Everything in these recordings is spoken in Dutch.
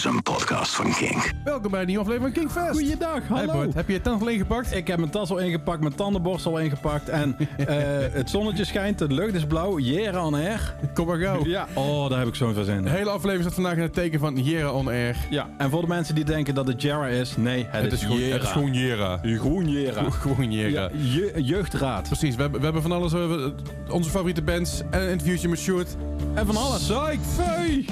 is een podcast van Kink. Welkom bij een nieuwe aflevering van Kingfest. Goeiedag, Hey hallo. Bart, heb je je tand al ingepakt? ik heb mijn tas al ingepakt, mijn tandenborstel al ingepakt. En eh, het zonnetje schijnt, de lucht is blauw. Jera on air. Kom maar gauw. Ja, oh, daar heb ik zo'n in. De hele aflevering staat vandaag in het teken van Jera On Air. Ja, en voor de mensen die denken dat het Jera is, nee, het, is, gewoon, Jera. het is gewoon Jera. Gewoon Jera. Gewoon Jera. Ja, je, jeugdraad. Precies, we hebben, we hebben van alles. We hebben onze favoriete bands en een interviewtje met Sjoerd. En van alles. Psych, feu!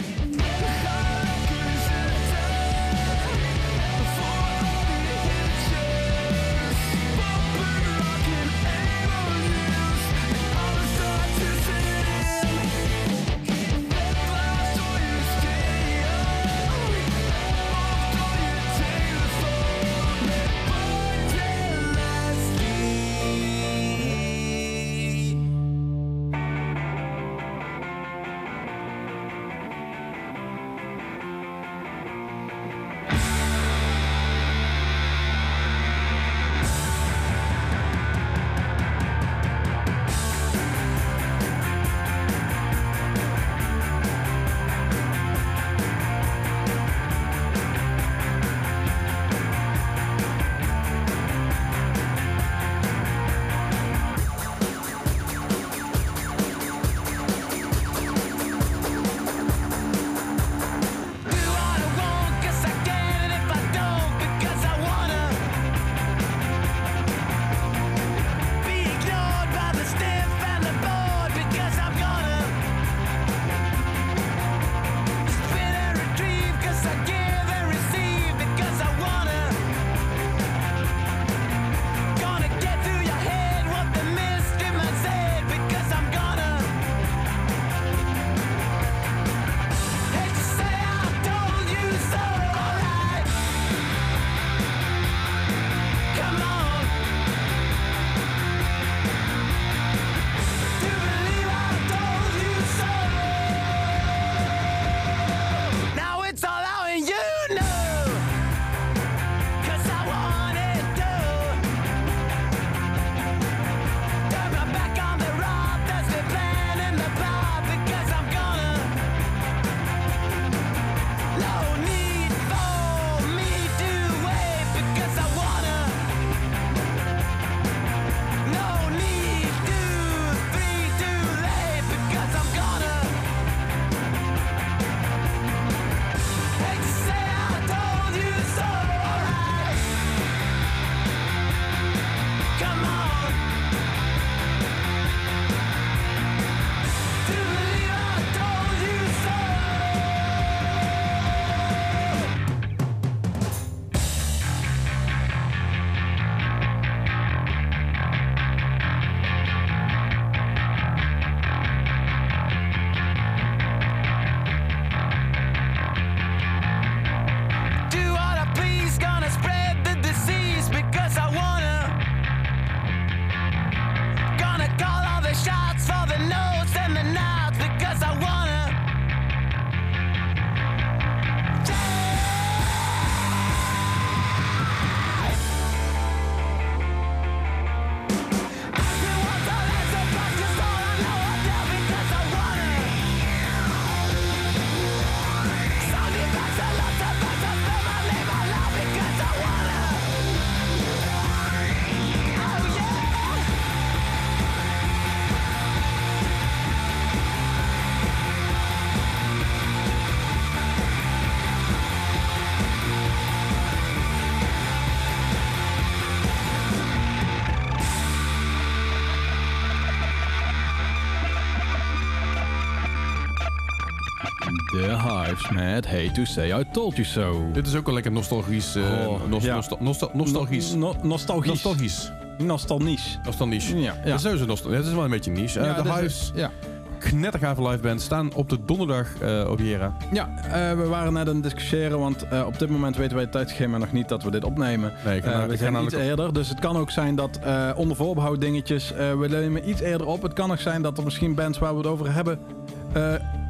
Met Hate to Say I Told You So. Dit is ook wel lekker nostalgisch. eh, Oh, nos- ja. nostal- nostal- nostalgisch. No- nostalgisch. Nostalgisch. Nostalgisch. Nostalgisch. Ja, ja. Dat is sowieso nostal- Het is wel een beetje niche. Eh, de dit is- Hives, Ja. knettergave live band, staan op de donderdag eh, op Jera. Ja, we waren net aan het discussiëren, want op dit moment weten wij het tijdschema nog niet dat we dit opnemen. Nee, ik we zijn iets eerder, dus het kan ook zijn dat onder voorbehoud dingetjes, we nemen iets eerder op. Het kan ook zijn dat er misschien bands waar we het over hebben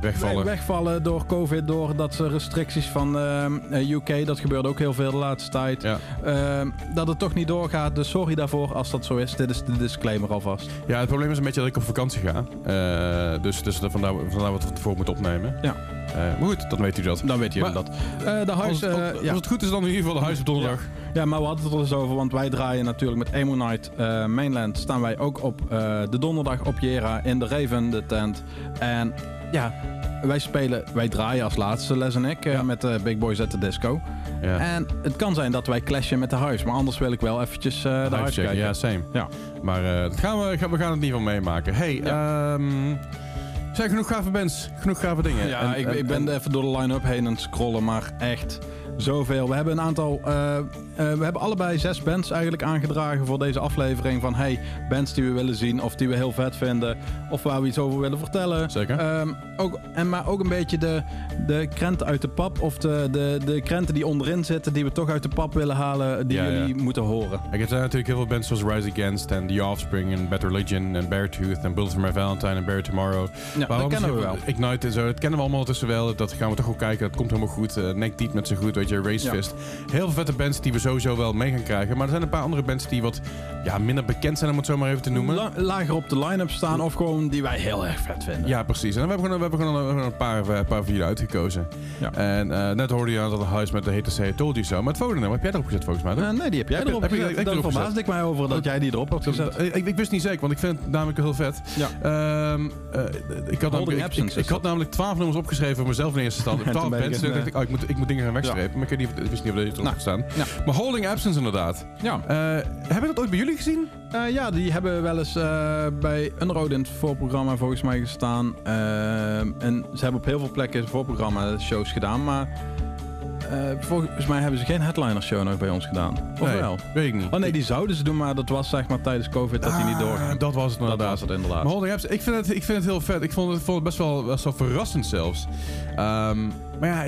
Wegvallen. weg- wegvallen door COVID, door dat ze restricties van ehm, eh, UK, dat gebeurde ook heel veel de laatste tijd. Ja. Ehm, dat het toch niet doorgaat, dus sorry daarvoor als dat zo is. Dit is de disclaimer alvast. ja, het probleem is een beetje dat ik op vakantie ga. Eh, dus dus vandaar, vandaar wat we het voor moeten opnemen. Ja. Eh, maar goed, dan weet u dat. Dan weet Maar- dat. Eh, de Als, huis, het- eh, als ja. het goed is, dan in ieder geval de huis op donderdag. Ja, maar we hadden het er dus over, want wij draaien natuurlijk met Emo Night eh, Mainland. Staan wij ook op eh, de donderdag op Jera in de Raven, de tent. En ja, wij spelen, wij draaien als laatste, Les en ik, eh, Ja. met de Big Boys at the Disco. Ja. En het kan zijn dat wij clashen met de huis, maar anders wil ik wel eventjes eh, de Huis kijken. Ja, same. Ja. Maar eh, dat gaan we, gaan, we gaan het in ieder geval meemaken. Hey, Ja. ehm, zijn genoeg gave bands, genoeg gave dingen. Ja, En- ik, en- ik ben en- even door de line-up heen aan het scrollen, maar echt zoveel. We hebben een aantal, eh, eh, we hebben allebei zes bands eigenlijk aangedragen voor deze aflevering. Van hey, bands die we willen zien of die we heel vet vinden of waar we iets over willen vertellen. Zeker. Ehm, ook, en maar ook een beetje de, de krenten uit de pap of de, de, de krenten die onderin zitten die we toch uit de pap willen halen, die Ja, ja. jullie moeten horen. Er zijn natuurlijk heel veel bands zoals Rise Against en The Offspring en Bad Religion en Beartooth en Bullet for My Valentine en Bear Tomorrow. Ja, dat kennen we wel. Ignite en zo, dat kennen we allemaal tussen wel. Dat gaan we toch ook kijken, dat komt helemaal goed. Uh, Neck Deep met zo goed, weet je, Race. Fist. Heel veel vette bands die we sowieso wel mee gaan krijgen. Maar er zijn een paar andere bands die wat ja, minder bekend zijn, om het zo maar even te noemen. La- lager op de line-up staan of gewoon die wij heel erg vet vinden. Ja, precies. En we hebben gewoon, we hebben gewoon een, een paar, eh, paar van jullie uitgekozen. Ja. En eh, net hoorde je aan dat huis met de Say I Told You So. Maar het volgende nummer heb jij erop gezet volgens mij? Eh, nee, die heb jij Heb erop je- gezet. heb je Daar verbaasde ik mij over dat jij die erop had gezet. Ik, ik, wist niet zeker, want ik vind het namelijk heel vet. Ja. Ehm, eh, ik, had namelijk, ik, ik, had dat. namelijk twaalf nummers opgeschreven voor mezelf in eerste instantie. Twaalf ik bands. het, Toen dacht ik, oh, ik, moet, ik moet dingen gaan wegstrepen. Maar ik, weet niet of, ik wist niet of deze erop Nou, staan. ja. Maar Holding Absence inderdaad. Ja. Eh, hebben we dat ooit bij jullie gezien? Eh, ja, die hebben wel eens bij Unroad in het voorprogramma volgens mij gestaan. En ze hebben op heel veel plekken voorprogramma shows gedaan. Maar volgens mij hebben ze geen headliner show nog bij ons gedaan. Of nee, wel? weet ik niet. Oh nee, die zouden ze doen, maar dat was zeg maar tijdens COVID dat die niet Ah, doorgaan. Dat was het Dat inderdaad. was het inderdaad. Maar Holding ik vind het, ik vind het heel vet. Ik vond het, vond het best, wel, best wel verrassend zelfs. Ehm, maar ja,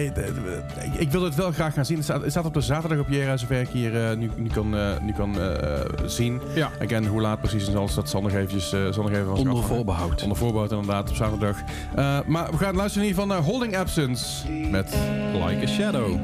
ik, wil het wel graag gaan zien. Het staat, het staat op de zaterdag op Jera, zover ik hier eh, nu, nu kan, eh, nu kan eh, zien. Ja. Again, hoe laat precies en alles, dat zal nog eventjes, eh, zal nog even van Onder afhangen. voorbehoud. Onder voorbehoud inderdaad, op zaterdag. Eh, maar we gaan luisteren in ieder geval naar Holding Absence met... Like a shadow.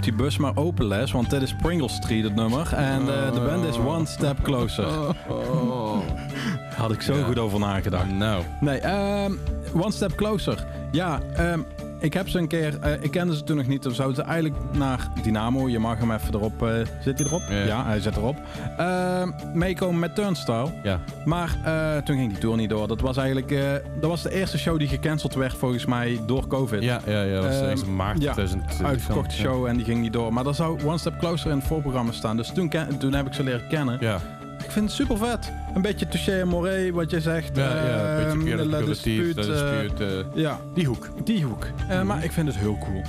Die bus maar open, Les, want dit is Pringle Street, het nummer. En eh, de band is One Step Closer. Oh. Had ik zo Ja. goed over nagedacht. Nou. Nee, ehm, One Step Closer. Ja, ehm, ik heb ze een keer... eh, ik kende ze toen nog niet. Dan zouden ze eigenlijk naar Dynamo. Je mag hem even erop... eh, zit hij erop? Ja. Ja, hij zit erop. Ehm, meekomen met Turnstile. Ja. Maar eh, toen ging die tour niet door. Dat was eigenlijk... dat was de eerste show die gecanceld werd volgens mij door COVID. Ja, ja, ja. Dat was Ehm, in maart ja, 2020. Uitverkochte Ja. show en die ging niet door. Maar dan zou One Step Closer in het voorprogramma staan. Dus toen, toen heb ik ze leren kennen. Ja. Ik vind het super vet. Een beetje touché en moré, wat je zegt. Ja, ja, een beetje La Dispute, La eh, Dispute, eh, ja, die hoek. die hoek. Eh, Maar ik vind het heel cool.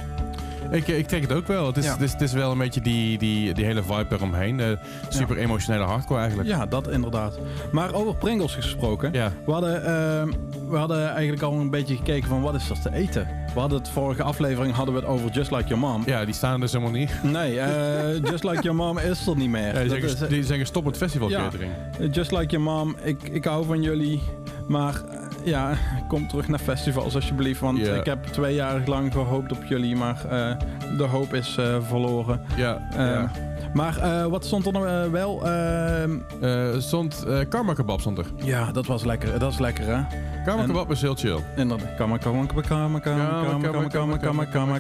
Ik, ik trek het ook wel. Het is, Ja. het is, het is wel een beetje die, die, die hele vibe eromheen. Eh, super emotionele hardcore eigenlijk. Ja, dat inderdaad. Maar over Pringles gesproken. Ja. We, hadden, ehm, we hadden eigenlijk al een beetje gekeken van wat is er te eten. We hadden het vorige aflevering hadden we het over Just Like Your Mom. Ja, die staan er dus helemaal niet. Nee, eh, Just Like Your Mom is er niet meer. Ja, die, zeggen, is- die zeggen stop met festival Ja. catering. Just Like Your Mom, ik, ik hou van jullie. Maar ja, kom terug naar festivals alsjeblieft. Want ik heb twee jaar lang gehoopt op jullie, maar eh, de hoop is eh, verloren. Ja, ja. Maar eh, wat stond er nou eh, wel? Ehm, Eh, stond eh Karma Kebab stond er. ja, dat was lekker. Dat is lekker, hè? Karma En- Kebab is heel chill. Inderdaad. Kama, kama, kama, kama, kama, kama, kama, kama, kama, kama,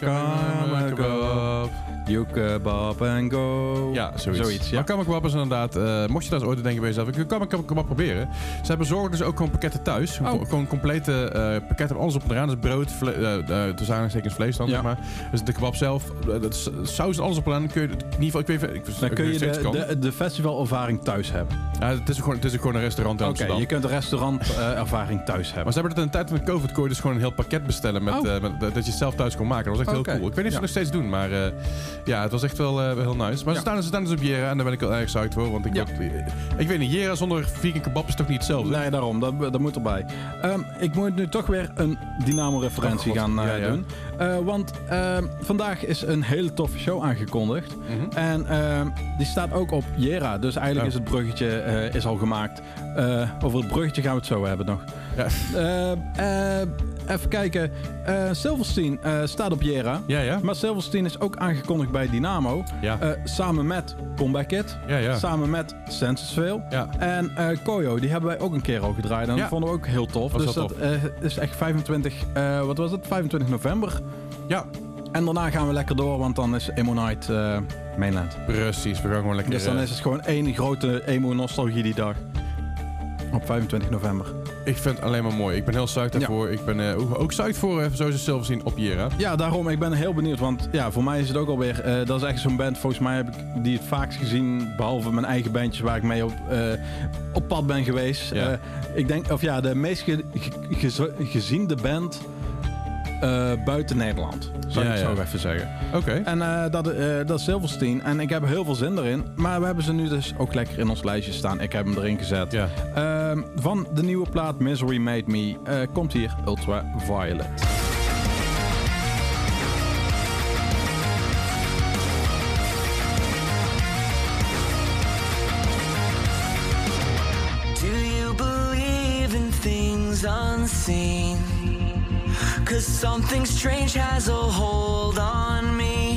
kama, You kebab and go. Ja, zoiets. Zoiets, ja. Maar Karma Kebab is inderdaad, eh, mocht je daar eens ooit denken bij jezelf, ik kan Karma Kebab proberen. Ze hebben zorgen dus ook gewoon pakketten thuis. Oh. Gewoon- complete eh, pakketten, alles op en eraan. Dus brood, vle eh eh, tussen vlees dan, Ja. zeg maar. Dus de kebab zelf, eh, is- saus en alles op en eraan. Dan kun je, in ieder geval, ik weet ik, Dan kun je de, de, de festivalervaring thuis hebben. Ja, het is gewoon, het is gewoon een restaurant in Oké, Amsterdam. je kunt de restaurantervaring thuis hebben. Maar ze hebben het in de tijd van COVID kon je dus gewoon een heel pakket bestellen met, Oh. eh, met- dat je het zelf thuis kon maken. Dat was echt heel cool. Ik weet niet of ze Ja. het nog steeds doen, maar eh, ja, het was echt wel, eh, heel nice. Maar ze, staan, ze staan dus op Jera en daar ben ik wel erg psyched voor. Want ik, word- ik weet niet, Jera zonder vegan kebab is toch niet hetzelfde? Nee, daarom. Dat, dat moet erbij. Ehm, ik moet nu toch weer een Dynamo-referentie Oh, gaan eh, doen. Eh, want ehm, vandaag is een hele toffe show aangekondigd. Mhm. En ehm, die staat ook op Jera. Dus eigenlijk Oh. is het bruggetje eh, is al gemaakt. Eh, over het bruggetje gaan we het zo hebben nog. Ja. Even kijken. Eh Silverstein eh, staat op Jera. Ja, ja. Maar Silverstein is ook aangekondigd bij Dynamo. Ja, Eh, samen met Comeback Kid. ja, ja. Samen met Sensesville. ja. En Koyo, die hebben wij ook een keer al gedraaid. En Ja. dat vonden we ook heel tof. Was dus dat is echt 25, eh, wat was het? 25 november. Ja, En daarna gaan we lekker door, want dan is Emo Night Mainland. precies. We gaan gewoon lekker... Dus dan is het gewoon één grote emo-nostalgie die dag. Op 25 november. Ik vind het alleen maar mooi. Ik ben heel psyched daarvoor. Ik ben eh, ook psyched voor, eh, zoals je zelf zien, op Jera. Ja, daarom. Ik ben heel benieuwd. Want ja, voor mij is het ook alweer... eh dat is echt zo'n band, volgens mij heb ik die het vaakst gezien... behalve mijn eigen bandjes waar ik mee op, op pad ben geweest. Ja. Ik denk, of ja, de meest ge- ge- geze- geziende band eh, buiten Nederland. Zou Ja, ik ja. zo even zeggen. Oké. En eh, dat, eh, dat is Silverstein. En ik heb heel veel zin erin. Maar we hebben ze nu dus ook lekker in ons lijstje staan. Ik heb hem erin gezet. Ja. Ehm, van de nieuwe plaat Misery Made Me eh, komt hier Ultra Violet. Do you believe in things unseen? Cause something strange has a hold on me.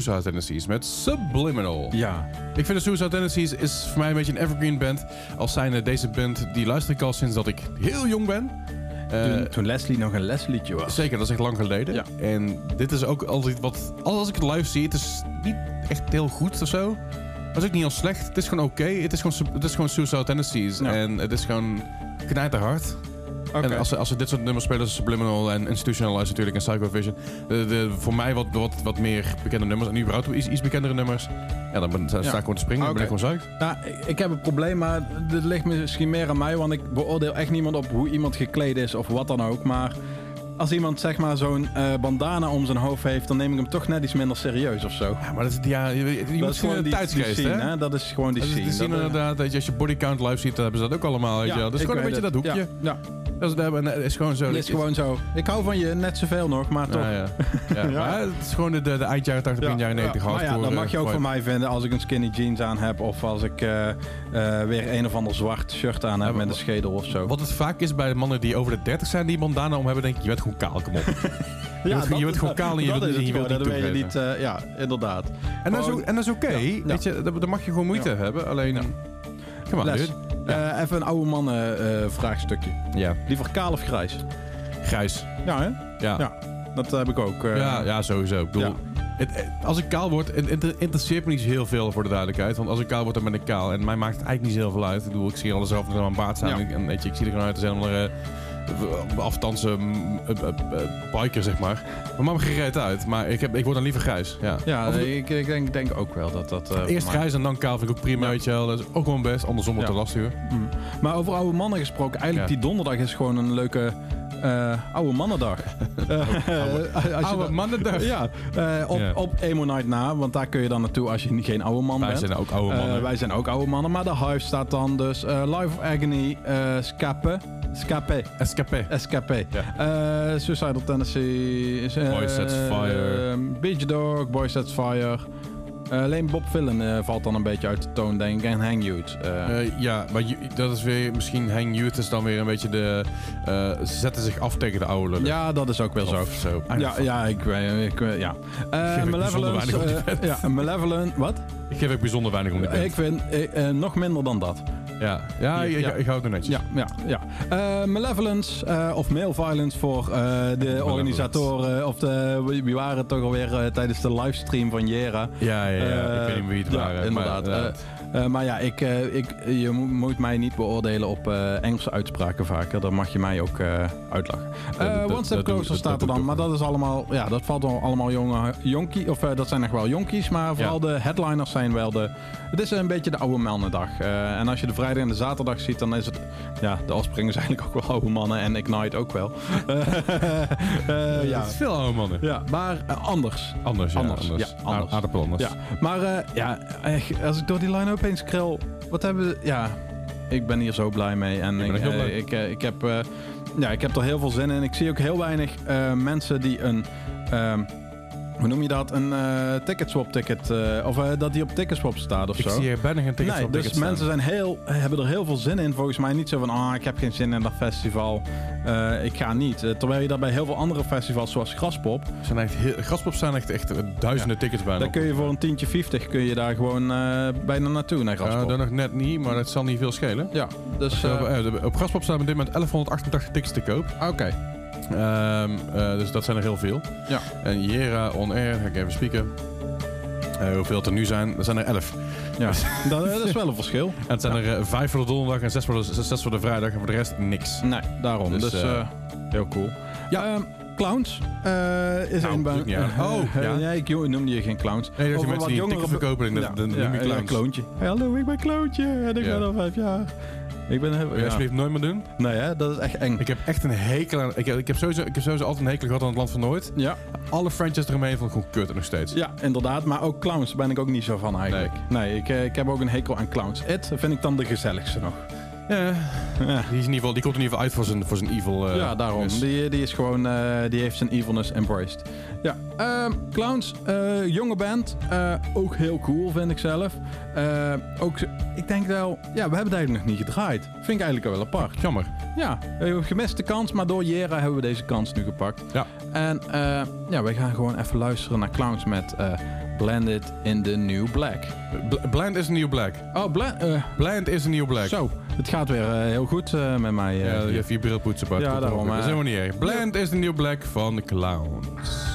Suicide Tendencies met Subliminal. Ja. Ik vind de Suicide Tendencies is voor mij een beetje een evergreen band. Als zijnde deze band, die luister ik al sinds dat ik heel jong ben. Eh, Toen, toen Leslie nog een Lesliedje was. Zeker, dat is echt lang geleden. Ja. En dit is ook altijd wat... Als ik het live zie, het is niet echt heel goed of zo. Het is ook niet heel slecht. Het is gewoon oké. Het, is gewoon het is gewoon Suicide Tendencies. Ja. En het is gewoon knijterhard. En als ze, als ze dit soort nummers spelen, zoals Subliminal en Institutionalized natuurlijk en Psycho Vision. De, de, voor mij wat, wat, wat meer bekende nummers. En überhaupt iets, iets bekendere nummers. Ja, dan ben, sta Ja. ik gewoon te springen. Dan ben ik gewoon zuik. Ja, ik- heb een probleem, maar dit ligt misschien meer aan mij, want ik beoordeel echt niemand op hoe iemand gekleed is of wat dan ook. Maar als iemand zeg maar zo'n eh, bandana om zijn hoofd heeft, dan neem ik hem toch net iets minder serieus of zo. Ja, maar dat is, ja, je, je moet dat is gewoon een die, tijdsgeest, die scene, hè? hè? Dat is gewoon die Dat is, scene. die zien Dat, eh, inderdaad, dat je, als je bodycount live ziet, dan hebben ze dat ook allemaal. Weet je. Dat is gewoon een beetje dat hoekje. Ja, Dat is, dat is gewoon zo. ja. dat is gewoon zo. Ik hou van je net zoveel nog, maar toch. Ja, ja. Ja, Ja. Maar het is gewoon de, de, de eind jaren 80, begin jaren 90 Maar ja, dat mag je ook eh, van mij vinden als ik een skinny jeans aan heb of als ik eh, eh, weer een of ander zwart shirt aan heb Ja, met maar- een schedel of zo. Wat het vaak is bij de mannen die over de 30 zijn die bandana om hebben, denk ik, je bent gewoon kaal, kom op. je bent, dat- je bent gewoon kaal en je wilt, is je wilt gewoon, niet dat weet je toegeven. niet. eh, ja, inderdaad. En dat is, en dat is oké, Ja, ja. weet je, daar, mag je gewoon moeite Ja. hebben, alleen... Ja. Come Eh, even een oude mannen eh, vraagstukje. Ja, Liever kaal of grijs? grijs. Ja, hè? Ja, ja. Ja. Dat heb ik ook. eh, ja, sowieso. Ik bedoel, Ja. het- het- als ik kaal word, het, het interesseert me niet zo heel veel voor de duidelijkheid. Want als ik kaal word, dan ben ik kaal. En mij maakt het eigenlijk niet zo heel veel uit. Ik bedoel, ik zie alles aan mijn baard staan. Ja. En, en weet je, ik zie er gewoon uit als een andere aftansen mm, eh, eh, eh, biker, zeg maar. Me gereed uit. Maar ik, heb, ik word dan liever grijs. Ja. Ja, Of- ik, ik denk, denk ook wel dat dat... eh, Eerst grijs en dan kaal vind ik ook prima, Ja. weet je wel. Dat is ook gewoon best. Andersom wordt Ja. het lastiger. Mm. Maar over oude mannen gesproken, eigenlijk die donderdag is gewoon een leuke eh, oude mannendag. Eh, je Oude mannendag. Ja, eh, op, Ja. op Emo Night na, want daar kun je dan naartoe als je geen oude man Wij bent. zijn ook oude Eh, mannen. wij zijn ook oude mannen, maar de Hive staat dan dus eh, Life of Agony, eh Scape, Scape, Escapé. Escape, Ja. Eh, Suicidal Tennessee, eh, Boy Sets Fire. eh, Beach Dog, Boy Sets Fire. Eh, alleen Bob Villen eh, valt dan een beetje uit de toon, denk ik, en Hang Youth. ja, maar dat is weer misschien Hang Youth is dan weer een beetje de. ze zetten zich af tegen de oude lullen. ja, dat is ook wel zo. Zo. Ja, ja, ik weet, ik, ja. Bijzonder Malevolence, weinig om die ja, Malevolent, wat? Ik geef ook bijzonder weinig om die band. Ik vind nog minder dan dat. Ja, ja, ik, Ja. ik, ik hou het nog netjes. Ja, ja, ja. Eh, Malevolence eh, of Male Violence voor eh, de organisatoren. Of de, wie waren het toch alweer tijdens de livestream van Jera. Ja, ja, ja. Ik weet niet wie het waren. inderdaad. Maar, Eh, maar ja, ik, eh, ik, je mo- moet mij niet beoordelen op eh, Engelse uitspraken vaker. Dan mag je mij ook uitlachen. One Step Closer staat er dan. Maar dat is allemaal, ja, dat valt al- allemaal jonge jonkie. Of dat zijn echt wel jonkies. Maar vooral de headliners zijn wel de. Het is een beetje de oude mannendag. En als je de vrijdag en de zaterdag ziet, dan is het. Ja, de Offspring is eigenlijk ook wel oude mannen. En Ignite ook wel. Ja. Het is veel oude mannen. ja, maar anders. Anders, ja. Anders, Anders. ja, anders. Aardappel anders. Ja, maar ja, als ik door die line opeens scroll, wat hebben we... Ja, ik ben hier zo blij mee. En Ik ik, eh, blij. ik, eh, ik, heb, eh, ja, ik heb er heel veel zin in. Ik zie ook heel weinig mensen die een... ehm, hoe noem je dat? Een eh ticketswap ticket. eh, of eh, dat die op ticketswap staat of Ik zo. zie hier bijna geen tickets Nee, dus mensen zijn heel, hebben er heel veel zin in. Volgens mij niet zo van, ah, ik heb geen zin in dat festival. Ik ga niet. Terwijl je dat bij heel veel andere festivals, zoals Graspop. Zijn echt heel, Graspop staan echt, echt duizenden tickets bijna. dan kun je voor een tientje 50 kun je daar gewoon bijna naartoe naar Ja, Graspop. dat nog net niet, maar dat zal niet veel schelen. Ja, dus... Op Graspop staan op dit moment 1188 tickets te koop. Oké. Ehm, eh, dus dat zijn er heel veel. Ja. En Jera on air, ga ik even spieken. Eh, hoeveel het er nu zijn? Er zijn er 11. Ja, dat, dat is wel een verschil. En het zijn er eh, vijf voor de donderdag en zes voor de, zes, zes voor de vrijdag. En voor de rest niks. Nee, daarom. Dus, Dus, eh, eh, heel cool. Ja, ehm, Clowns eh, is Nou, een. Oh, ja. nee, ik noemde je geen clowns. Nee, dat die mensen die een jongere ticket be- verkopen, en Ja, dan noem je clowns. hallo, ik ben Kloontje en ik ben al vijf jaar. Ik ben... Je Ja. alsjeblieft nooit meer doen? Nee, hè, dat is echt eng. Ik heb echt een hekel aan... Ik heb, ik heb, sowieso, ik heb sowieso altijd een hekel gehad aan het land van nooit. Ja, Alle franchises eromheen vond ik gewoon kut nog steeds. ja, inderdaad. Maar ook clowns ben ik ook niet zo van eigenlijk. Nee, ik, eh, ik heb ook een hekel aan clowns. It vind ik dan de gezelligste nog. Ja, Ja. die, is in ieder geval, die komt in ieder geval uit voor zijn, voor zijn evil. eh, ja, daarom. Die, die is gewoon, eh, die heeft zijn evilness embraced. Ja, ehm, Clowns, eh, jonge band. eh, ook heel cool, vind ik zelf. Eh, ook, ik denk wel, ja, we hebben het eigenlijk nog niet gedraaid. Vind ik eigenlijk wel apart. Jammer. Ja, we hebben een gemiste kans, maar door Jera hebben we deze kans nu gepakt. Ja. En ja, wij gaan gewoon even luisteren naar Clowns met Blended in the New Black. Bl- Blind is a new black. Oh, bla Blind is a new black. zo. Het gaat weer heel goed met mij. Ja, je hebt je bril poetsen, Bart. Ja, daarom. Dat is helemaal niet erg. Blind is the new black van de Clowns.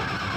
you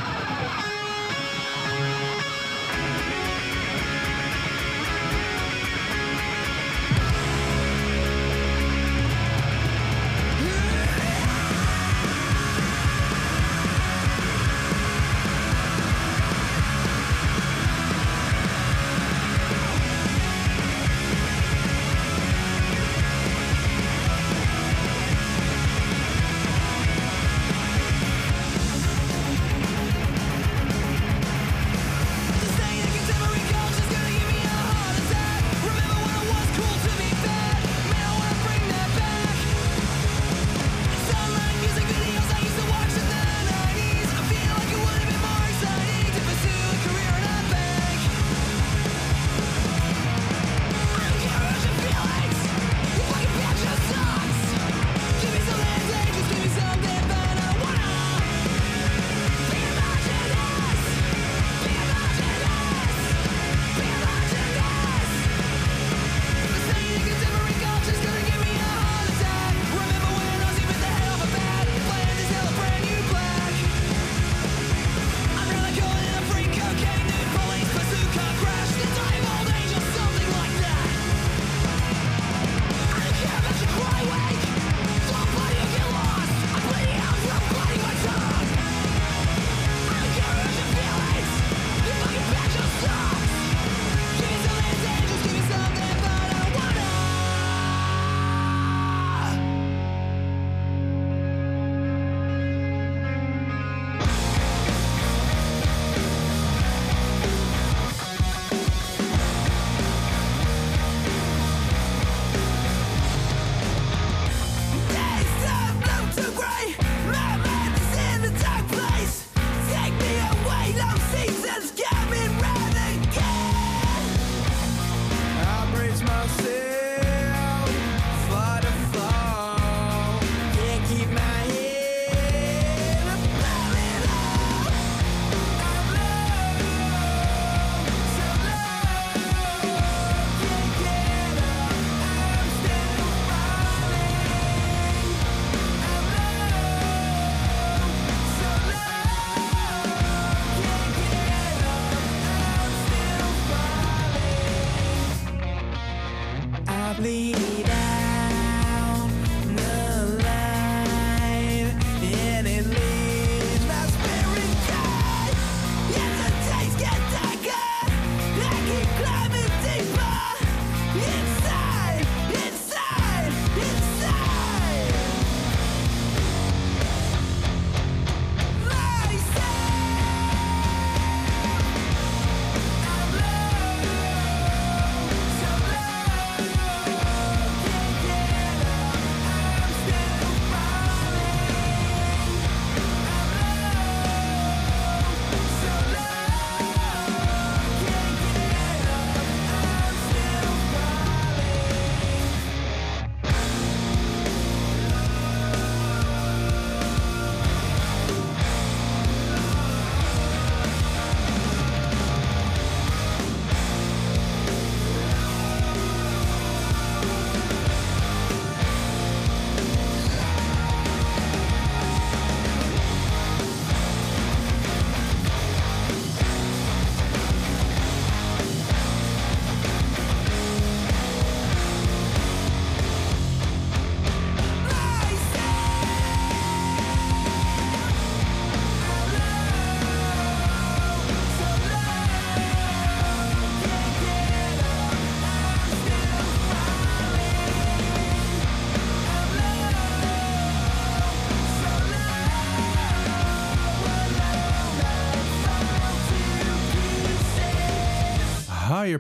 myself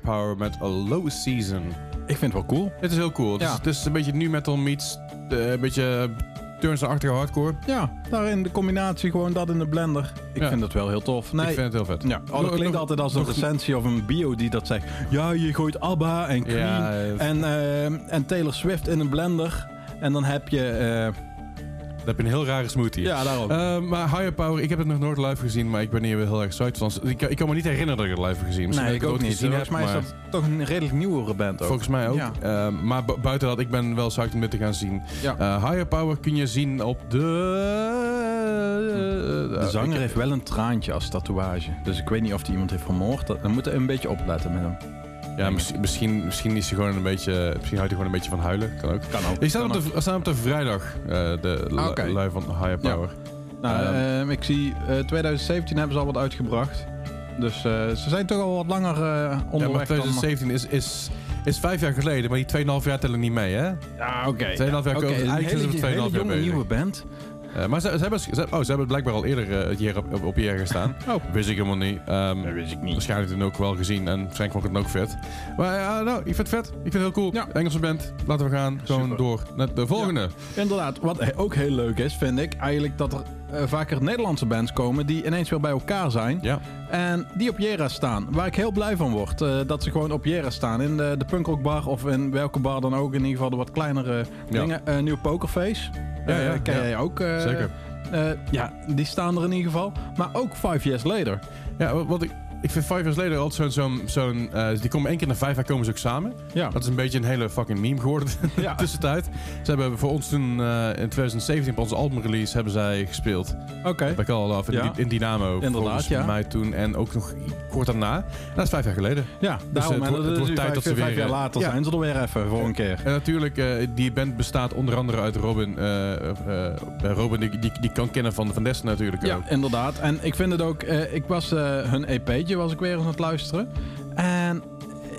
Higher Power met A Low Season. Ik vind het wel cool. Het is heel cool. Het, Ja. is, het is een beetje nu metal meets eh, een beetje turns-achtige hardcore. Ja, daarin de combinatie gewoon dat in de blender. Ik Ja. vind dat wel heel tof. Nee, Ik vind het heel vet. ja, oh, dat klinkt Nog- altijd als een recensie of een bio die dat zegt. Ja, je gooit ABBA en Queen Ja, en, eh, en Taylor Swift in een blender. En dan heb je... eh, Dan heb je een heel rare smoothie. Ja, daarom. Eh, maar Higher Power, ik heb het nog nooit live gezien, maar ik ben hier wel heel erg psyched van. Ik, ik kan me niet herinneren dat ik het live heb gezien. Misschien nee, heb ik ook het niet. gezien, Volgens mij is dat toch een redelijk nieuwere band ook. Volgens mij ook. Ja. Eh, maar bu- buiten dat, ik ben wel psyched om dit te gaan zien. Ja. Eh, Higher Power kun je zien op de... De zanger heeft wel een traantje als tatoeage. Dus ik weet niet of hij iemand heeft vermoord. Dat- Dan moeten we een beetje opletten met hem. Ja, misschien, misschien, misschien is hij gewoon een beetje... Misschien houdt hij gewoon een beetje van huilen. Kan ook. Kan ook. Ik sta op de, we staan op de vrijdag, eh, de Ah, li- live van Higher Ja. Power. Nou, Ehm. ehm, ik zie eh 2017 hebben ze al wat uitgebracht. Dus eh, ze zijn toch al wat langer eh, Ja, maar onderweg. dan- 2017 is, is, is vijf jaar geleden, maar die 2,5 jaar tellen niet mee, hè? Ja, oké. 2,5 jaar een Eigenlijk hele, zijn ze met 2,5 hele jaar bezig. nieuwe band. Eh, maar ze, ze, hebben, ze, oh, ze hebben blijkbaar al eerder eh, het jaar op, op, op JR gestaan. Oh. Wist ik helemaal niet. Ehm, Dat wist ik niet. Waarschijnlijk toen ook wel gezien en waarschijnlijk vond ik het ook vet. Maar ja, nou, ik vind het vet. Ik vind het heel cool. Ja. Engelse band. Laten we gaan. Gewoon Super. door naar de volgende. Inderdaad, wat ook heel leuk is, vind ik, eigenlijk dat er eh, vaker Nederlandse bands komen die ineens weer bij elkaar zijn. Ja. En die op Jera staan. Waar ik heel blij van word. eh, dat ze gewoon op Jera staan. In de, de bar of in welke bar dan ook. In ieder geval de wat kleinere Ja. dingen. Eh Nieuw Pokerface. Ja, ja, Eh, ken jij ook? eh, Zeker. eh, ja, die staan er in ieder geval. Maar ook Five Years Later. Ja, wat ik... Ik vind Five Years Later altijd zo'n... zo'n zo'n, eh, die komen één keer na vijf jaar komen ze ook samen. Ja. Dat is een beetje een hele fucking meme geworden Ja. de tussentijd. Ze hebben voor ons toen eh, in 2017 op onze albumrelease hebben zij gespeeld. Oké. Bij Call Love in, Ja. Di- in Dynamo. Inderdaad, volgens ja. mij toen. En ook nog kort daarna. En dat is vijf jaar geleden. Ja, daarom. het en wordt- het dat is wordt nu tijd vijf, dat ze vijf weer, jaar eh, later ja. zijn ze er weer even voor een keer. En natuurlijk, eh, die band bestaat onder andere uit Robin. eh, eh, eh, Robin, die, die, die kan kennen van, van Dessen natuurlijk Ja, ook. inderdaad. En ik vind het ook... eh, ik was eh, hun EP'tje was ik weer eens aan het luisteren. En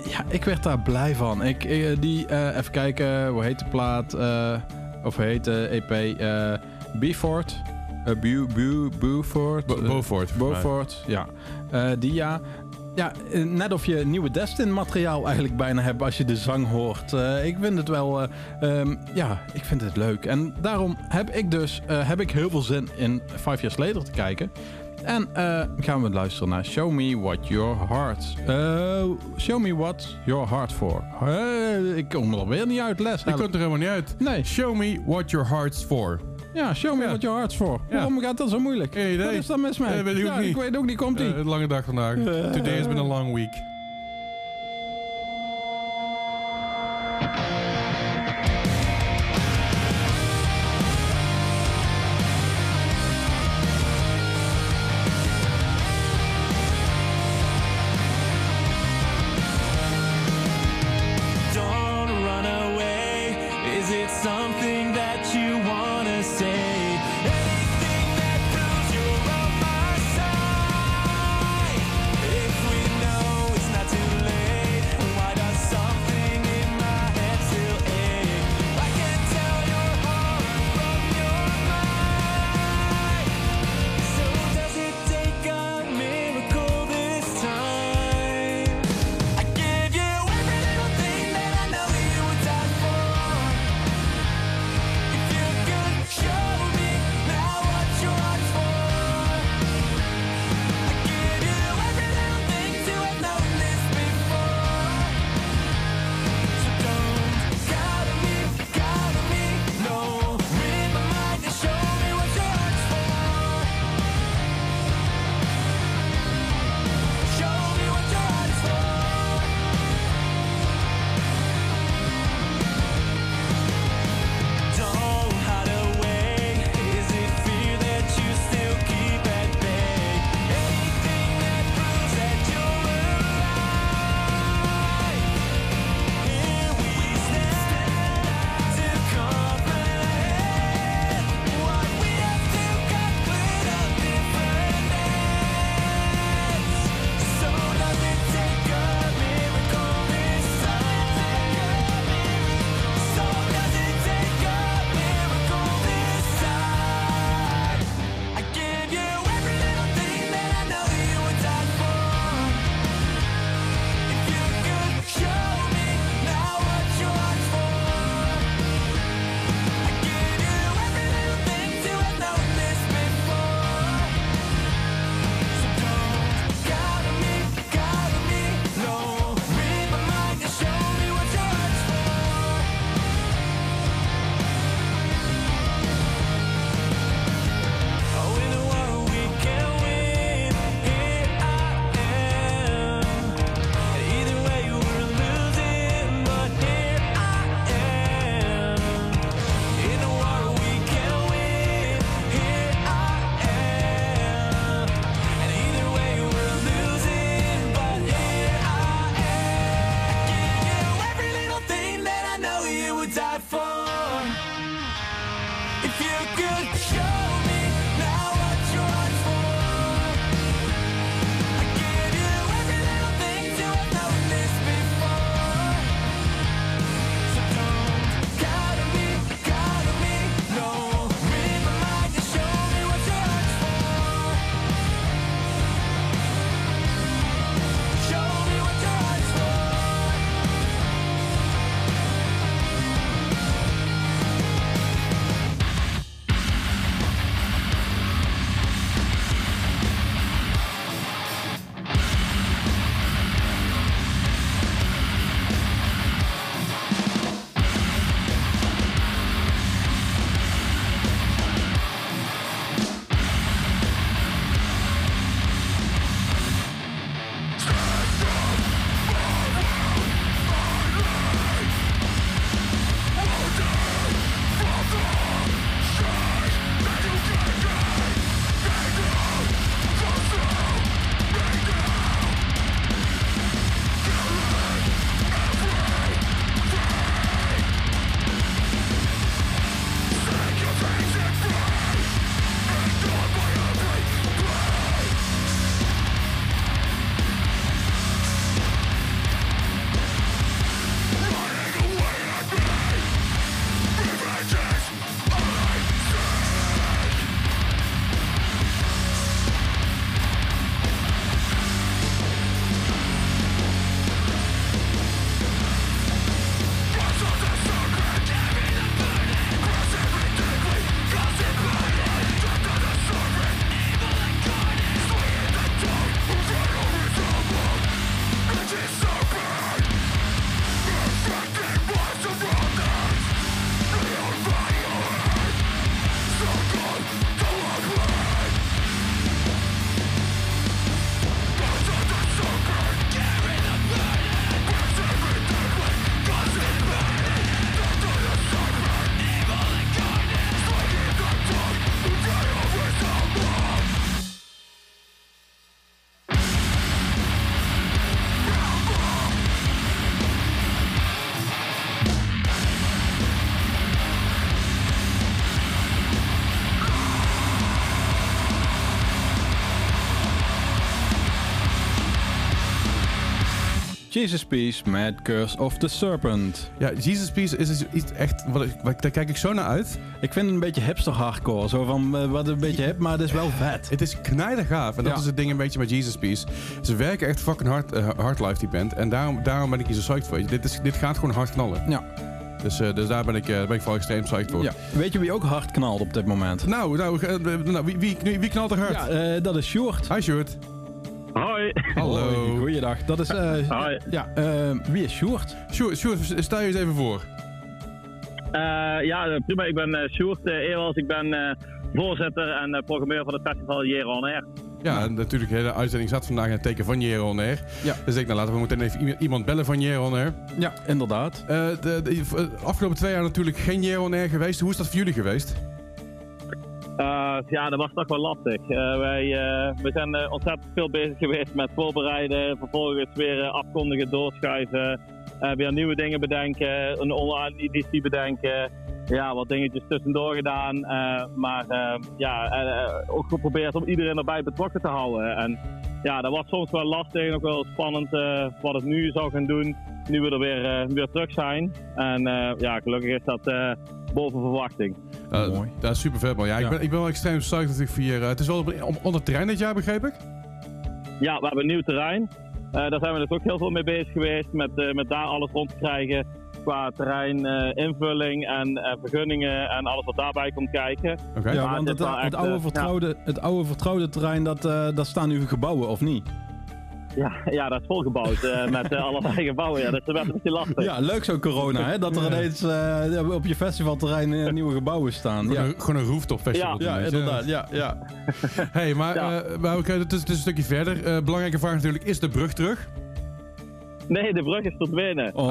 ja, ik werd daar blij van. Ik, eh, die, eh, even kijken, hoe heet de plaat? eh, of hoe heet de EP? eh Beaufort. Bu, Bu, Beaufort. Bo- Beaufort. Beaufort, ja. Die ja. Ja, net of je nieuwe Destin materiaal eigenlijk bijna hebt als je de zang hoort. Ik vind het wel, eh, ehm, ja, ik vind het leuk. En daarom heb ik dus, heb ik heel veel zin in Five Years Later te kijken. En eh, gaan we luisteren naar Show Me What Your Heart. eh, show Me What Your Heart For. Eh, ik kom er weer niet uit, Les. Die komt er helemaal niet uit. Nee, Show me what your heart's for. ja, Show Me Ja. What Your Heart's For. Ja. Waarom gaat dat zo moeilijk? Geen idee. Wat is dat mis mee? Weet ik ook ja, niet. ik weet ook niet, komt ie. Een lange dag vandaag. Today has been a long week. Jesus Peace met Curse of the Serpent. Ja, Jesus Peace is, is iets echt... Wat, ik- wat, daar kijk ik zo naar uit. Ik vind het een beetje hipster hardcore. Zo van, eh, wat een beetje hip, maar het is wel vet. Het is gaaf. En dat Ja. is het ding een beetje met Jesus Peace. Ze werken echt fucking hard, eh, hard live, die band. En daarom, daarom ben ik hier zo psyched voor. Dit, is, dit gaat gewoon hard knallen. Ja. Dus, eh, dus daar ben ik, ben ik vooral extreem psyched voor. ja. Weet je wie ook hard knalt op dit moment? Nou, nou, nou wie, wie, wie knalt er hard? Ja, dat is Sjoerd. Hi, Sjoerd. Hoi. Hallo. Hoi, Goeiedag. Dat is... eh, Hoi. Ja, eh, wie is Sjoerd? Sjoerd, Sjoerd, stel je eens even voor. Eh, ja, prima. Ik ben uh, Sjoerd uh, Ewels. Ik ben eh, voorzitter en eh, programmeur van het festival Year On Air. Ja, en natuurlijk, de hele uitzending zat vandaag in het teken van Jero On Air. Ja. Dus ik, nou, laten we meteen even iemand bellen van Jero On Air. Ja, inderdaad. Eh, de, de, de afgelopen twee jaar natuurlijk geen Jero On Air geweest. Hoe is dat voor jullie geweest? Eh, ja, dat was toch wel lastig. Eh, wij uh, we zijn ontzettend veel bezig geweest met voorbereiden, vervolgens weer afkondigen, doorschuiven, weer nieuwe dingen bedenken, een online editie bedenken. Ja, wat dingetjes tussendoor gedaan, maar ja, ook geprobeerd om iedereen erbij betrokken te houden. En ja, dat was soms wel lastig en ook wel spannend uh, wat het nu zou gaan doen, nu we er weer, weer terug zijn. En ja, gelukkig is dat boven verwachting. Uh, Mooi. Dat is super vet man. Ja, Ja. Ik, ben, ik ben wel extreem psyched voor hier. uh, het is wel op, op, onder terrein dit jaar, begreep ik? Ja, we hebben een nieuw terrein. Uh, daar zijn we dus ook heel veel mee bezig geweest. Met, uh, met daar alles rond te krijgen. Qua terrein, uh, invulling en vergunningen en alles wat daarbij komt kijken. Oké. Ja, want het, echt, oude eh, vertrouwde, het oude vertrouwde terrein, dat, eh dat staan nu gebouwen, of niet? Ja, ja, dat is volgebouwd uh, met uh, allerlei gebouwen. Ja, dat is best een beetje lastig. Ja, leuk zo'n corona, hè? Dat er ineens uh, op je festivalterrein uh, nieuwe gebouwen staan. Gewoon, Ja, een, gewoon een rooftop festival. Ja, doen, ja inderdaad. Ja, ja. Hey, maar, Ja. uh, maar oké, het, is, het is een stukje verder. Uh, belangrijke vraag natuurlijk, is de brug terug? Nee, de brug is verdwenen. Oh.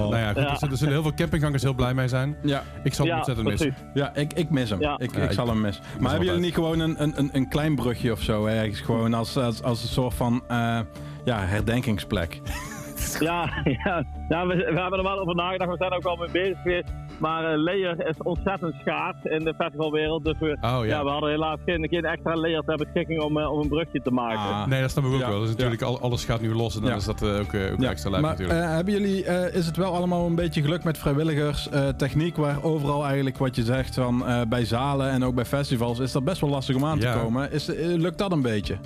nou ja, goed, Ja. Er, zullen, er zullen heel veel campinggangers heel blij mee zijn. Ja, Ik zal hem ja, ontzettend missen. ja ik, ik mis hem. Ja. Ik, Ja, ik ik- zal hem missen. Maar hebben jullie niet gewoon een, een, een, een klein brugje of zo ergens? Gewoon als, als, als een soort van uh, ja, herdenkingsplek. Ja, ja. ja we, we hebben er wel over nagedacht. We zijn ook al mee bezig geweest. Maar uh, layer is ontzettend schaars in de festivalwereld. Dus we, Oh ja. ja. we hadden helaas geen, geen extra layer ter beschikking om, uh, om een brugje te maken. Ah. Nee, dat snap ik ook Ja, wel. Dus natuurlijk, al- alles gaat nu los en dan Ja. is dat uh, ook, uh, ook Ja, extra maar natuurlijk. eh, hebben jullie, eh, is het wel allemaal een beetje gelukt met vrijwilligers? eh, techniek waar overal eigenlijk wat je zegt van eh, bij zalen en ook bij festivals is dat best wel lastig om aan Ja. te komen. Is, eh, lukt dat een beetje?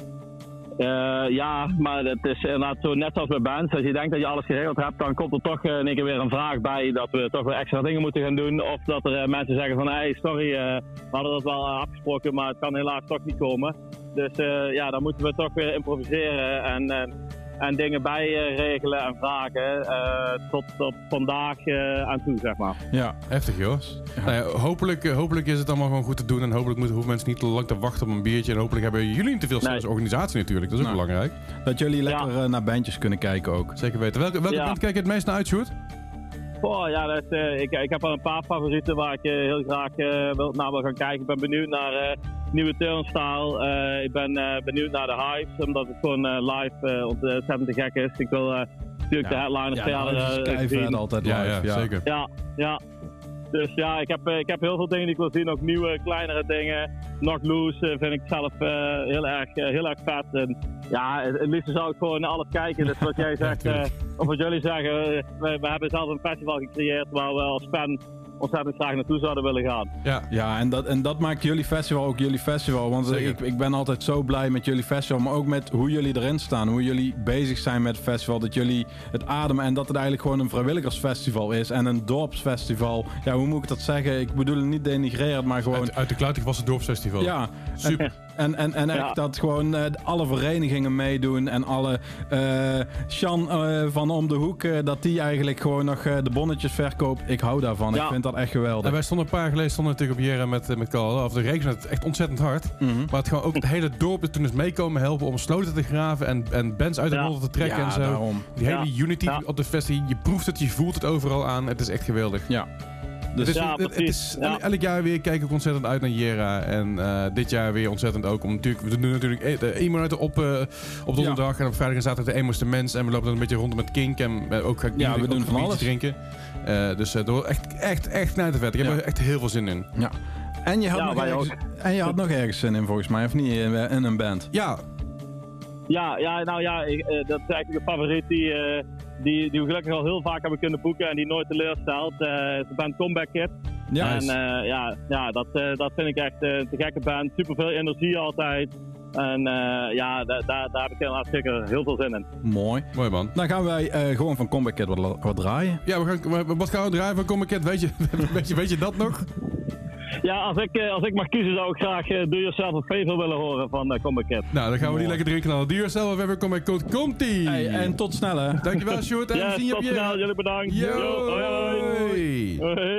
Uh, ja, maar het is inderdaad zo net als bij bands. Als je denkt dat je alles geregeld hebt, dan komt er toch uh, in keer weer een vraag bij dat we toch weer extra dingen moeten gaan doen. Of dat er uh, mensen zeggen van, hé, sorry, we hadden dat wel afgesproken, maar het kan helaas toch niet komen. Dus ja, dan moeten we toch weer improviseren en, en dingen bijregelen en vragen tot, tot vandaag aan toe, zeg maar. Ja, heftig. Nou ja, hopelijk, eh, hopelijk is het allemaal gewoon goed te doen. En hopelijk moeten, hoeven mensen niet te lang te wachten op een biertje. En hopelijk hebben jullie niet te veel stress als Nee. organisatie natuurlijk. Dat is ook Nou. belangrijk. Dat jullie lekker Ja. eh, naar bandjes kunnen kijken ook. Zeker weten. Welke, welke Ja. band kijk je het meest naar uit, Sjoerd? Oh, ja, dat eh, ik, ik heb wel een paar favorieten waar ik eh, heel graag eh, wil, naar wil gaan kijken. Ik ben benieuwd naar eh, nieuwe turnstyle. Eh, ik ben eh, benieuwd naar de hype, omdat het gewoon eh, live eh, ontzettend te gek is. Ik wil eh, natuurlijk de headliners Ja, eh, zien. altijd Ja, live. ja, zeker. Ja, ja. Dus ja, ik heb, ik heb heel veel dingen die ik wil zien. Ook nieuwe, kleinere dingen. Knock Loose vind ik zelf eh, heel, erg, heel erg vet. En ja, het liefste zou ik gewoon naar alles kijken. Dus wat jij zegt, eh. Of wat jullie zeggen. eh, we, we hebben zelf een festival gecreëerd waar we als fan ontzettend graag naartoe zouden willen gaan. Ja. Ja, en dat, en dat maakt jullie festival ook jullie festival. Want Zeker. ik, ik ben altijd zo blij met jullie festival. Maar ook met hoe jullie erin staan. Hoe jullie bezig zijn met het festival. Dat jullie het ademen. En dat het eigenlijk gewoon een vrijwilligersfestival is. En een dorpsfestival. Ja, hoe moet ik dat zeggen? Ik bedoel het niet denigrerend, maar gewoon... Uit, uit de kluitig was het dorpsfestival. Ja, Super. En, en, en echt Ja. dat gewoon eh, alle verenigingen meedoen en alle eh Sjan eh, van om de hoek, eh, dat die eigenlijk gewoon nog eh, de bonnetjes verkoopt. Ik hou daarvan. Ja. Ik vind dat echt En geweldig. wij stonden een paar jaar geleden stonden natuurlijk op Jera met, met Carl. Of de regen het echt ontzettend hard. Mhm. Maar het gewoon ook het hele dorp is toen is meekomen helpen om sloten te graven en, en bands uit de Ja. modder te trekken Ja, en zo. daarom. Die hele Ja. unity Ja. op de festival, je proeft het, je voelt het overal aan. Het is echt geweldig. Ja. Dus Dus Ja, het, is, Ja. Elk jaar weer kijk ik ontzettend uit naar Jera. En eh, dit jaar weer ontzettend ook. Om, natuurlijk, we doen natuurlijk e- de emo-night op, eh, op donderdag. En op vrijdag en zaterdag de emo's mens. En we lopen dan een beetje rond met Kink. En eh, ook ga ik Ja, ook we doen een van alles. drinken. Eh, dus uh, door echt, echt, echt knijtervet. Ik heb Ja. er echt heel veel zin in. ja. En je had, Ja, nog wij ergens, en je had nog ergens zin in volgens mij, of niet? In, in een band. Ja, Ja, ja, nou ja, ik, eh, dat is eigenlijk een favoriet die, eh, die, die we gelukkig al heel vaak hebben kunnen boeken en die nooit teleurstelt. Eh is de band Comeback Kid. Ja, En eh, ja, ja dat, eh, dat vind ik echt eh, een te gekke band. Super veel energie altijd. En eh, ja, da- daar daar heb ik inderdaad zeker heel veel zin in. mooi. Mooi man. Dan gaan wij eh, gewoon van Comeback Kid wat, wat draaien. Ja, we gaan, we- wat gaan we draaien van Comic Cat? Weet je, weet, je, weet je dat nog? Ja, als ik, eh, als ik mag kiezen zou ik graag eh, Do Yourself a Favor willen horen van uh, Comeback Kid. Nou, dan gaan we die lekker drinken dan. Do yourself even Comic Code. Komt-ie! Hey, en tot snel hè. Dankjewel, Sjoerd. En we Ja, zien je op tot je... snel. Jullie bedankt. Yo! Yo, hoi, hoi.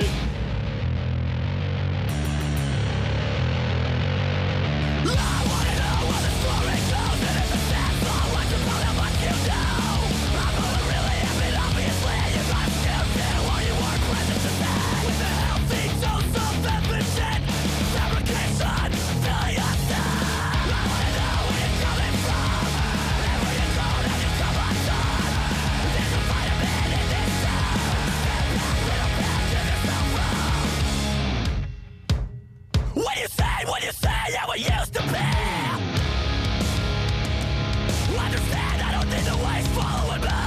ain't what you say? That we used to be. Understand I don't need the waste following me.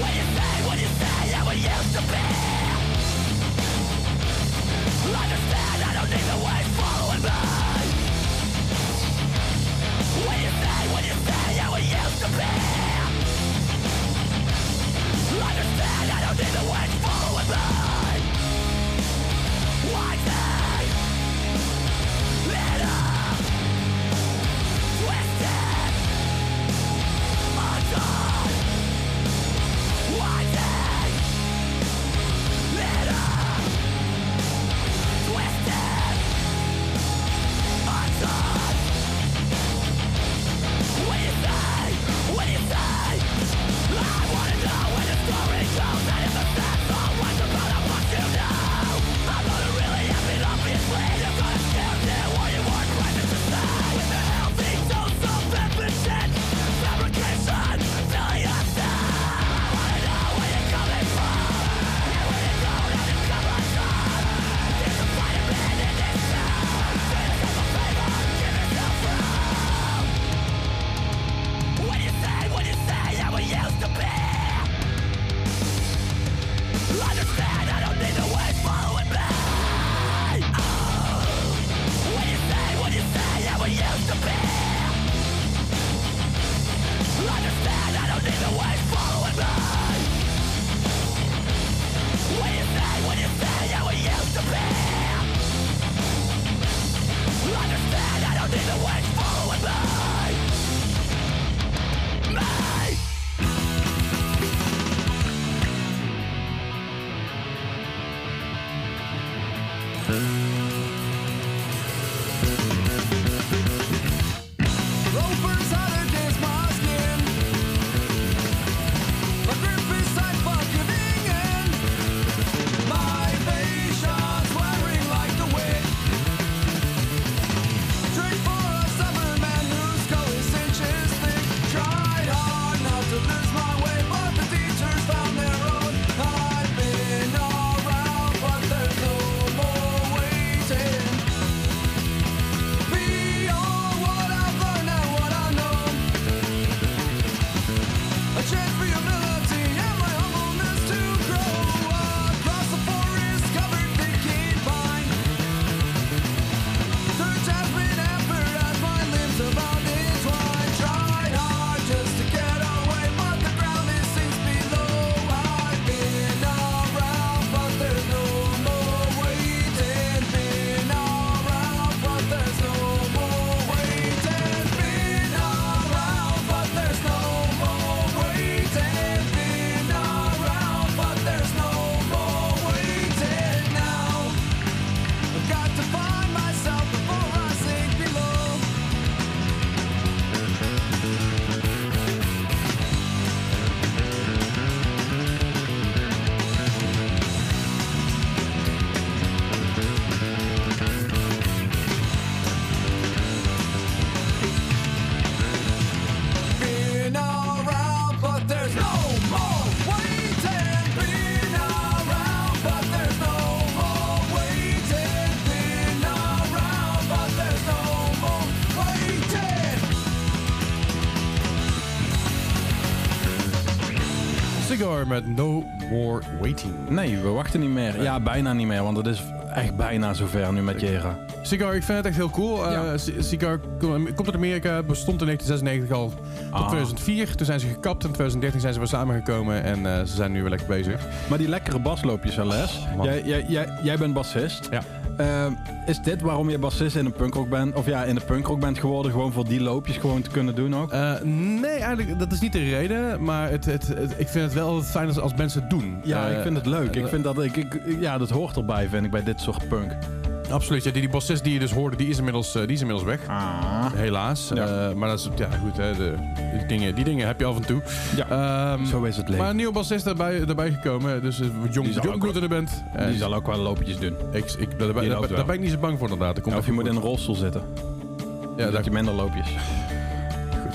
When you say? What you say? That we used to be. Understand I don't need the waste following me. When you say? What you say? That we used to be. Understand I don't need the waste following me. Met No More Waiting. Nee, we wachten niet meer. Ja, bijna niet meer, want het is echt bijna zover nu met Jera. Cigar, ik vind het echt heel cool. Eh, Ja. Cigar kom- komt uit Amerika, bestond in 1996 al tot Ah. 2004. Toen zijn ze gekapt. In 2013 zijn ze weer samengekomen en eh, ze zijn nu weer lekker bezig. Maar die lekkere basloopjes, Les. jij, jij, jij, jij bent bassist. Ja. Ehm, is dit waarom je bassist in een punkrock bent? Of ja, in de punkrock bent geworden, gewoon voor die loopjes gewoon te kunnen doen ook? Eh, nee, eigenlijk, dat is niet de reden. Maar het, het, het- ik vind het wel fijn als, als mensen het doen. ja, Eh, ik vind het leuk. Ik eh, vind dat, ik, ik, ja, dat hoort erbij, vind ik, bij dit soort punk. Absoluut. Ja, die, die bassist die je dus hoorde, die is inmiddels, eh, die is inmiddels weg. Ah. Helaas. Ja. Eh, maar dat is, ja goed, hè, de, die, dingen, die dingen heb je af en toe. Ja, Ehm, zo is het leven. maar een nieuwe bassist erbij, erbij gekomen. Dus jong, jong in de band. En die zal ook wel loopjes doen. ik, ik, daar, ben- daar, daar ik niet zo bang voor inderdaad. Komt of je moet in een rolstoel zitten. Ja, dat je minder loopjes.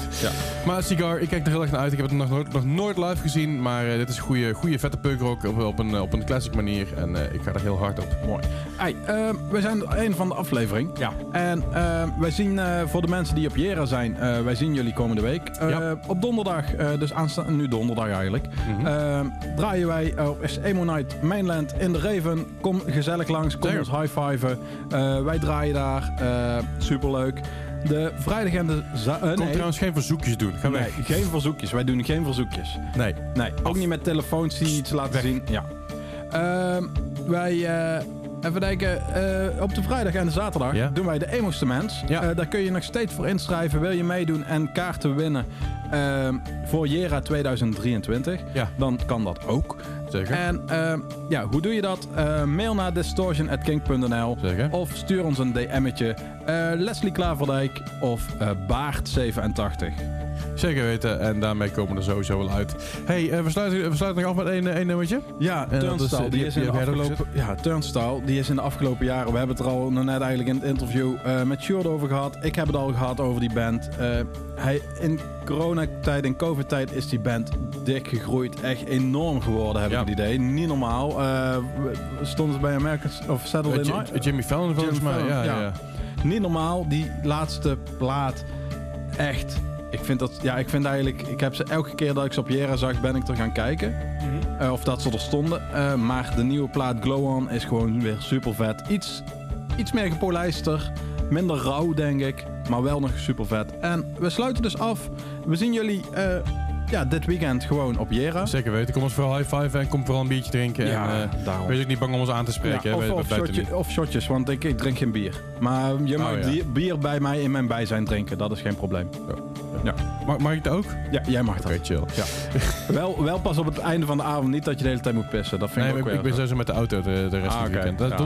Goed. Ja. Maar Cigar, ik kijk er heel erg naar uit. Ik heb het nog nooit, nog nooit live gezien. Maar eh, dit is een goede, goede vette punkrock op, op, een, op een classic manier. En eh, ik ga er heel hard op. Mooi. Hey, ehm, we zijn een van de aflevering. Ja. En ehm, wij zien eh, voor de mensen die op Jera zijn, eh, wij zien jullie komende week. Eh, Ja. Op donderdag, eh, dus aanstaande, nu donderdag eigenlijk, Mhm. ehm, draaien wij op Emo Night Mainland in de Raven. Kom gezellig langs, kom Zeker. ons high-fiven. Eh, wij draaien daar, eh, superleuk. De vrijdag en de za- Kom nee, trouwens geen verzoekjes doen. Ga nee, weg. geen verzoekjes. Wij doen geen verzoekjes. Nee. Nee, ook niet met telefoons die iets laten Weg. zien. Ja. Ehm, wij, eh, even kijken, eh, op de vrijdag en de zaterdag Ja. doen wij de Emo's Mens. Ja. Eh, daar kun je nog steeds voor inschrijven. Wil je meedoen en kaarten winnen voor Jera 2023? Ja, Dan kan dat ook. zeker. En ehm, ja, hoe doe je dat? Eh, mail naar distortion.king.nl Zeker. of stuur ons een DM'tje. Eh, Leslie Klaverdijk of eh, Baart87. Zeker weten. En daarmee komen we er sowieso wel uit. hey, we, sluiten, we sluiten nog af met één, één nummertje. Ja, Turnstile, die, die is in de afgelopen, ja, Turnstile, die is in de afgelopen jaren, we hebben het er al net eigenlijk in het interview met Sjoerd over gehad. Ik heb het al gehad over die band. Hij, in coronatijd, in covid-tijd is die band dik gegroeid. Echt enorm geworden, heb Ja. ik het idee. Niet normaal. We- stonden ze bij Americans of Saturday Eh, J- Night? Jimmy Fallon volgens mij. Ja, ja. ja. Niet normaal, die laatste plaat. Echt. Ik vind dat, ja, ik vind eigenlijk, ik heb ze elke keer dat ik ze op Jera zag, ben ik er gaan kijken. Eh, of dat ze er stonden. Eh, maar de nieuwe plaat Glow On is gewoon weer super vet. Iets, iets meer gepolijster. Minder rauw, denk ik. Maar wel nog super vet. En we sluiten dus af. We zien jullie eh, ja, dit weekend gewoon op Jera. Zeker weten. Kom ons vooral high five en kom vooral een biertje drinken. Ja, en, eh, wees ook niet bang om ons aan te spreken. Ja, of, of, shotje- shotjes, want ik, ik drink geen bier. Maar je mag Oh, ja. die- bier bij mij in mijn bijzijn drinken, dat is geen probleem. Mag, mag ik het ook? Ja, jij mag dat. Oké, chill. Ja. wel, wel pas op het einde van de avond, niet dat je de hele tijd moet pissen. Dat vind Nee, ik ik, ook ik ben weer. sowieso met de auto de, de rest Ah, van het weekend. Dat Ja,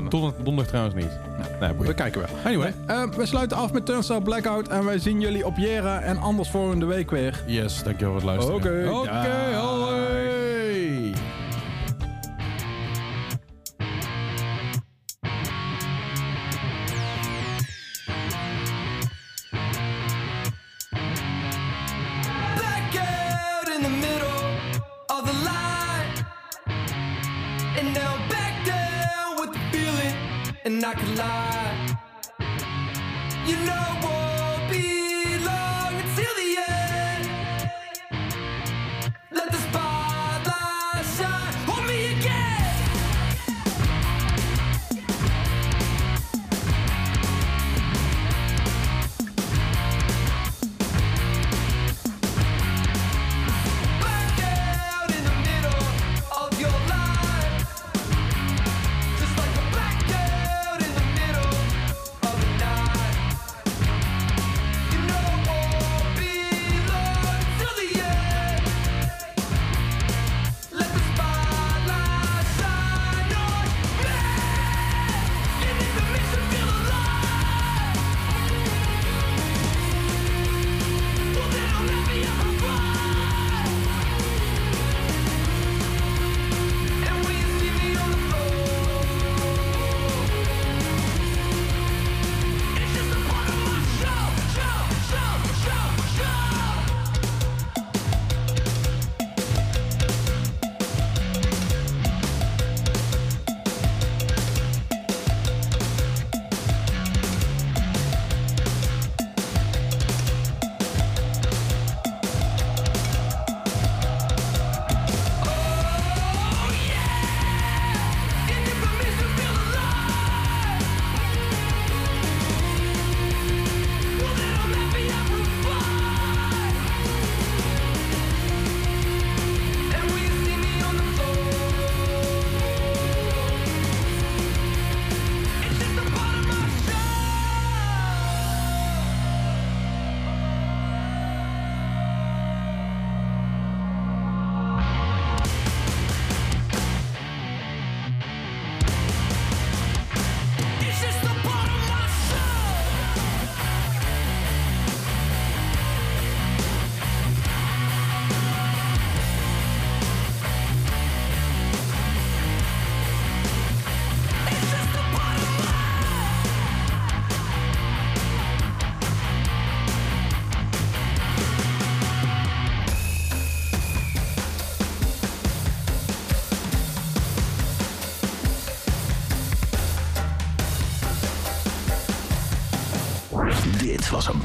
donderdag, trouwens niet. Nee, We boeien. kijken wel. Anyway. Eh, we sluiten af met Turnstile Blackout en wij zien jullie op Jera en anders volgende week weer. Yes, dankjewel voor het luisteren. Oké. Oké, and I can lie.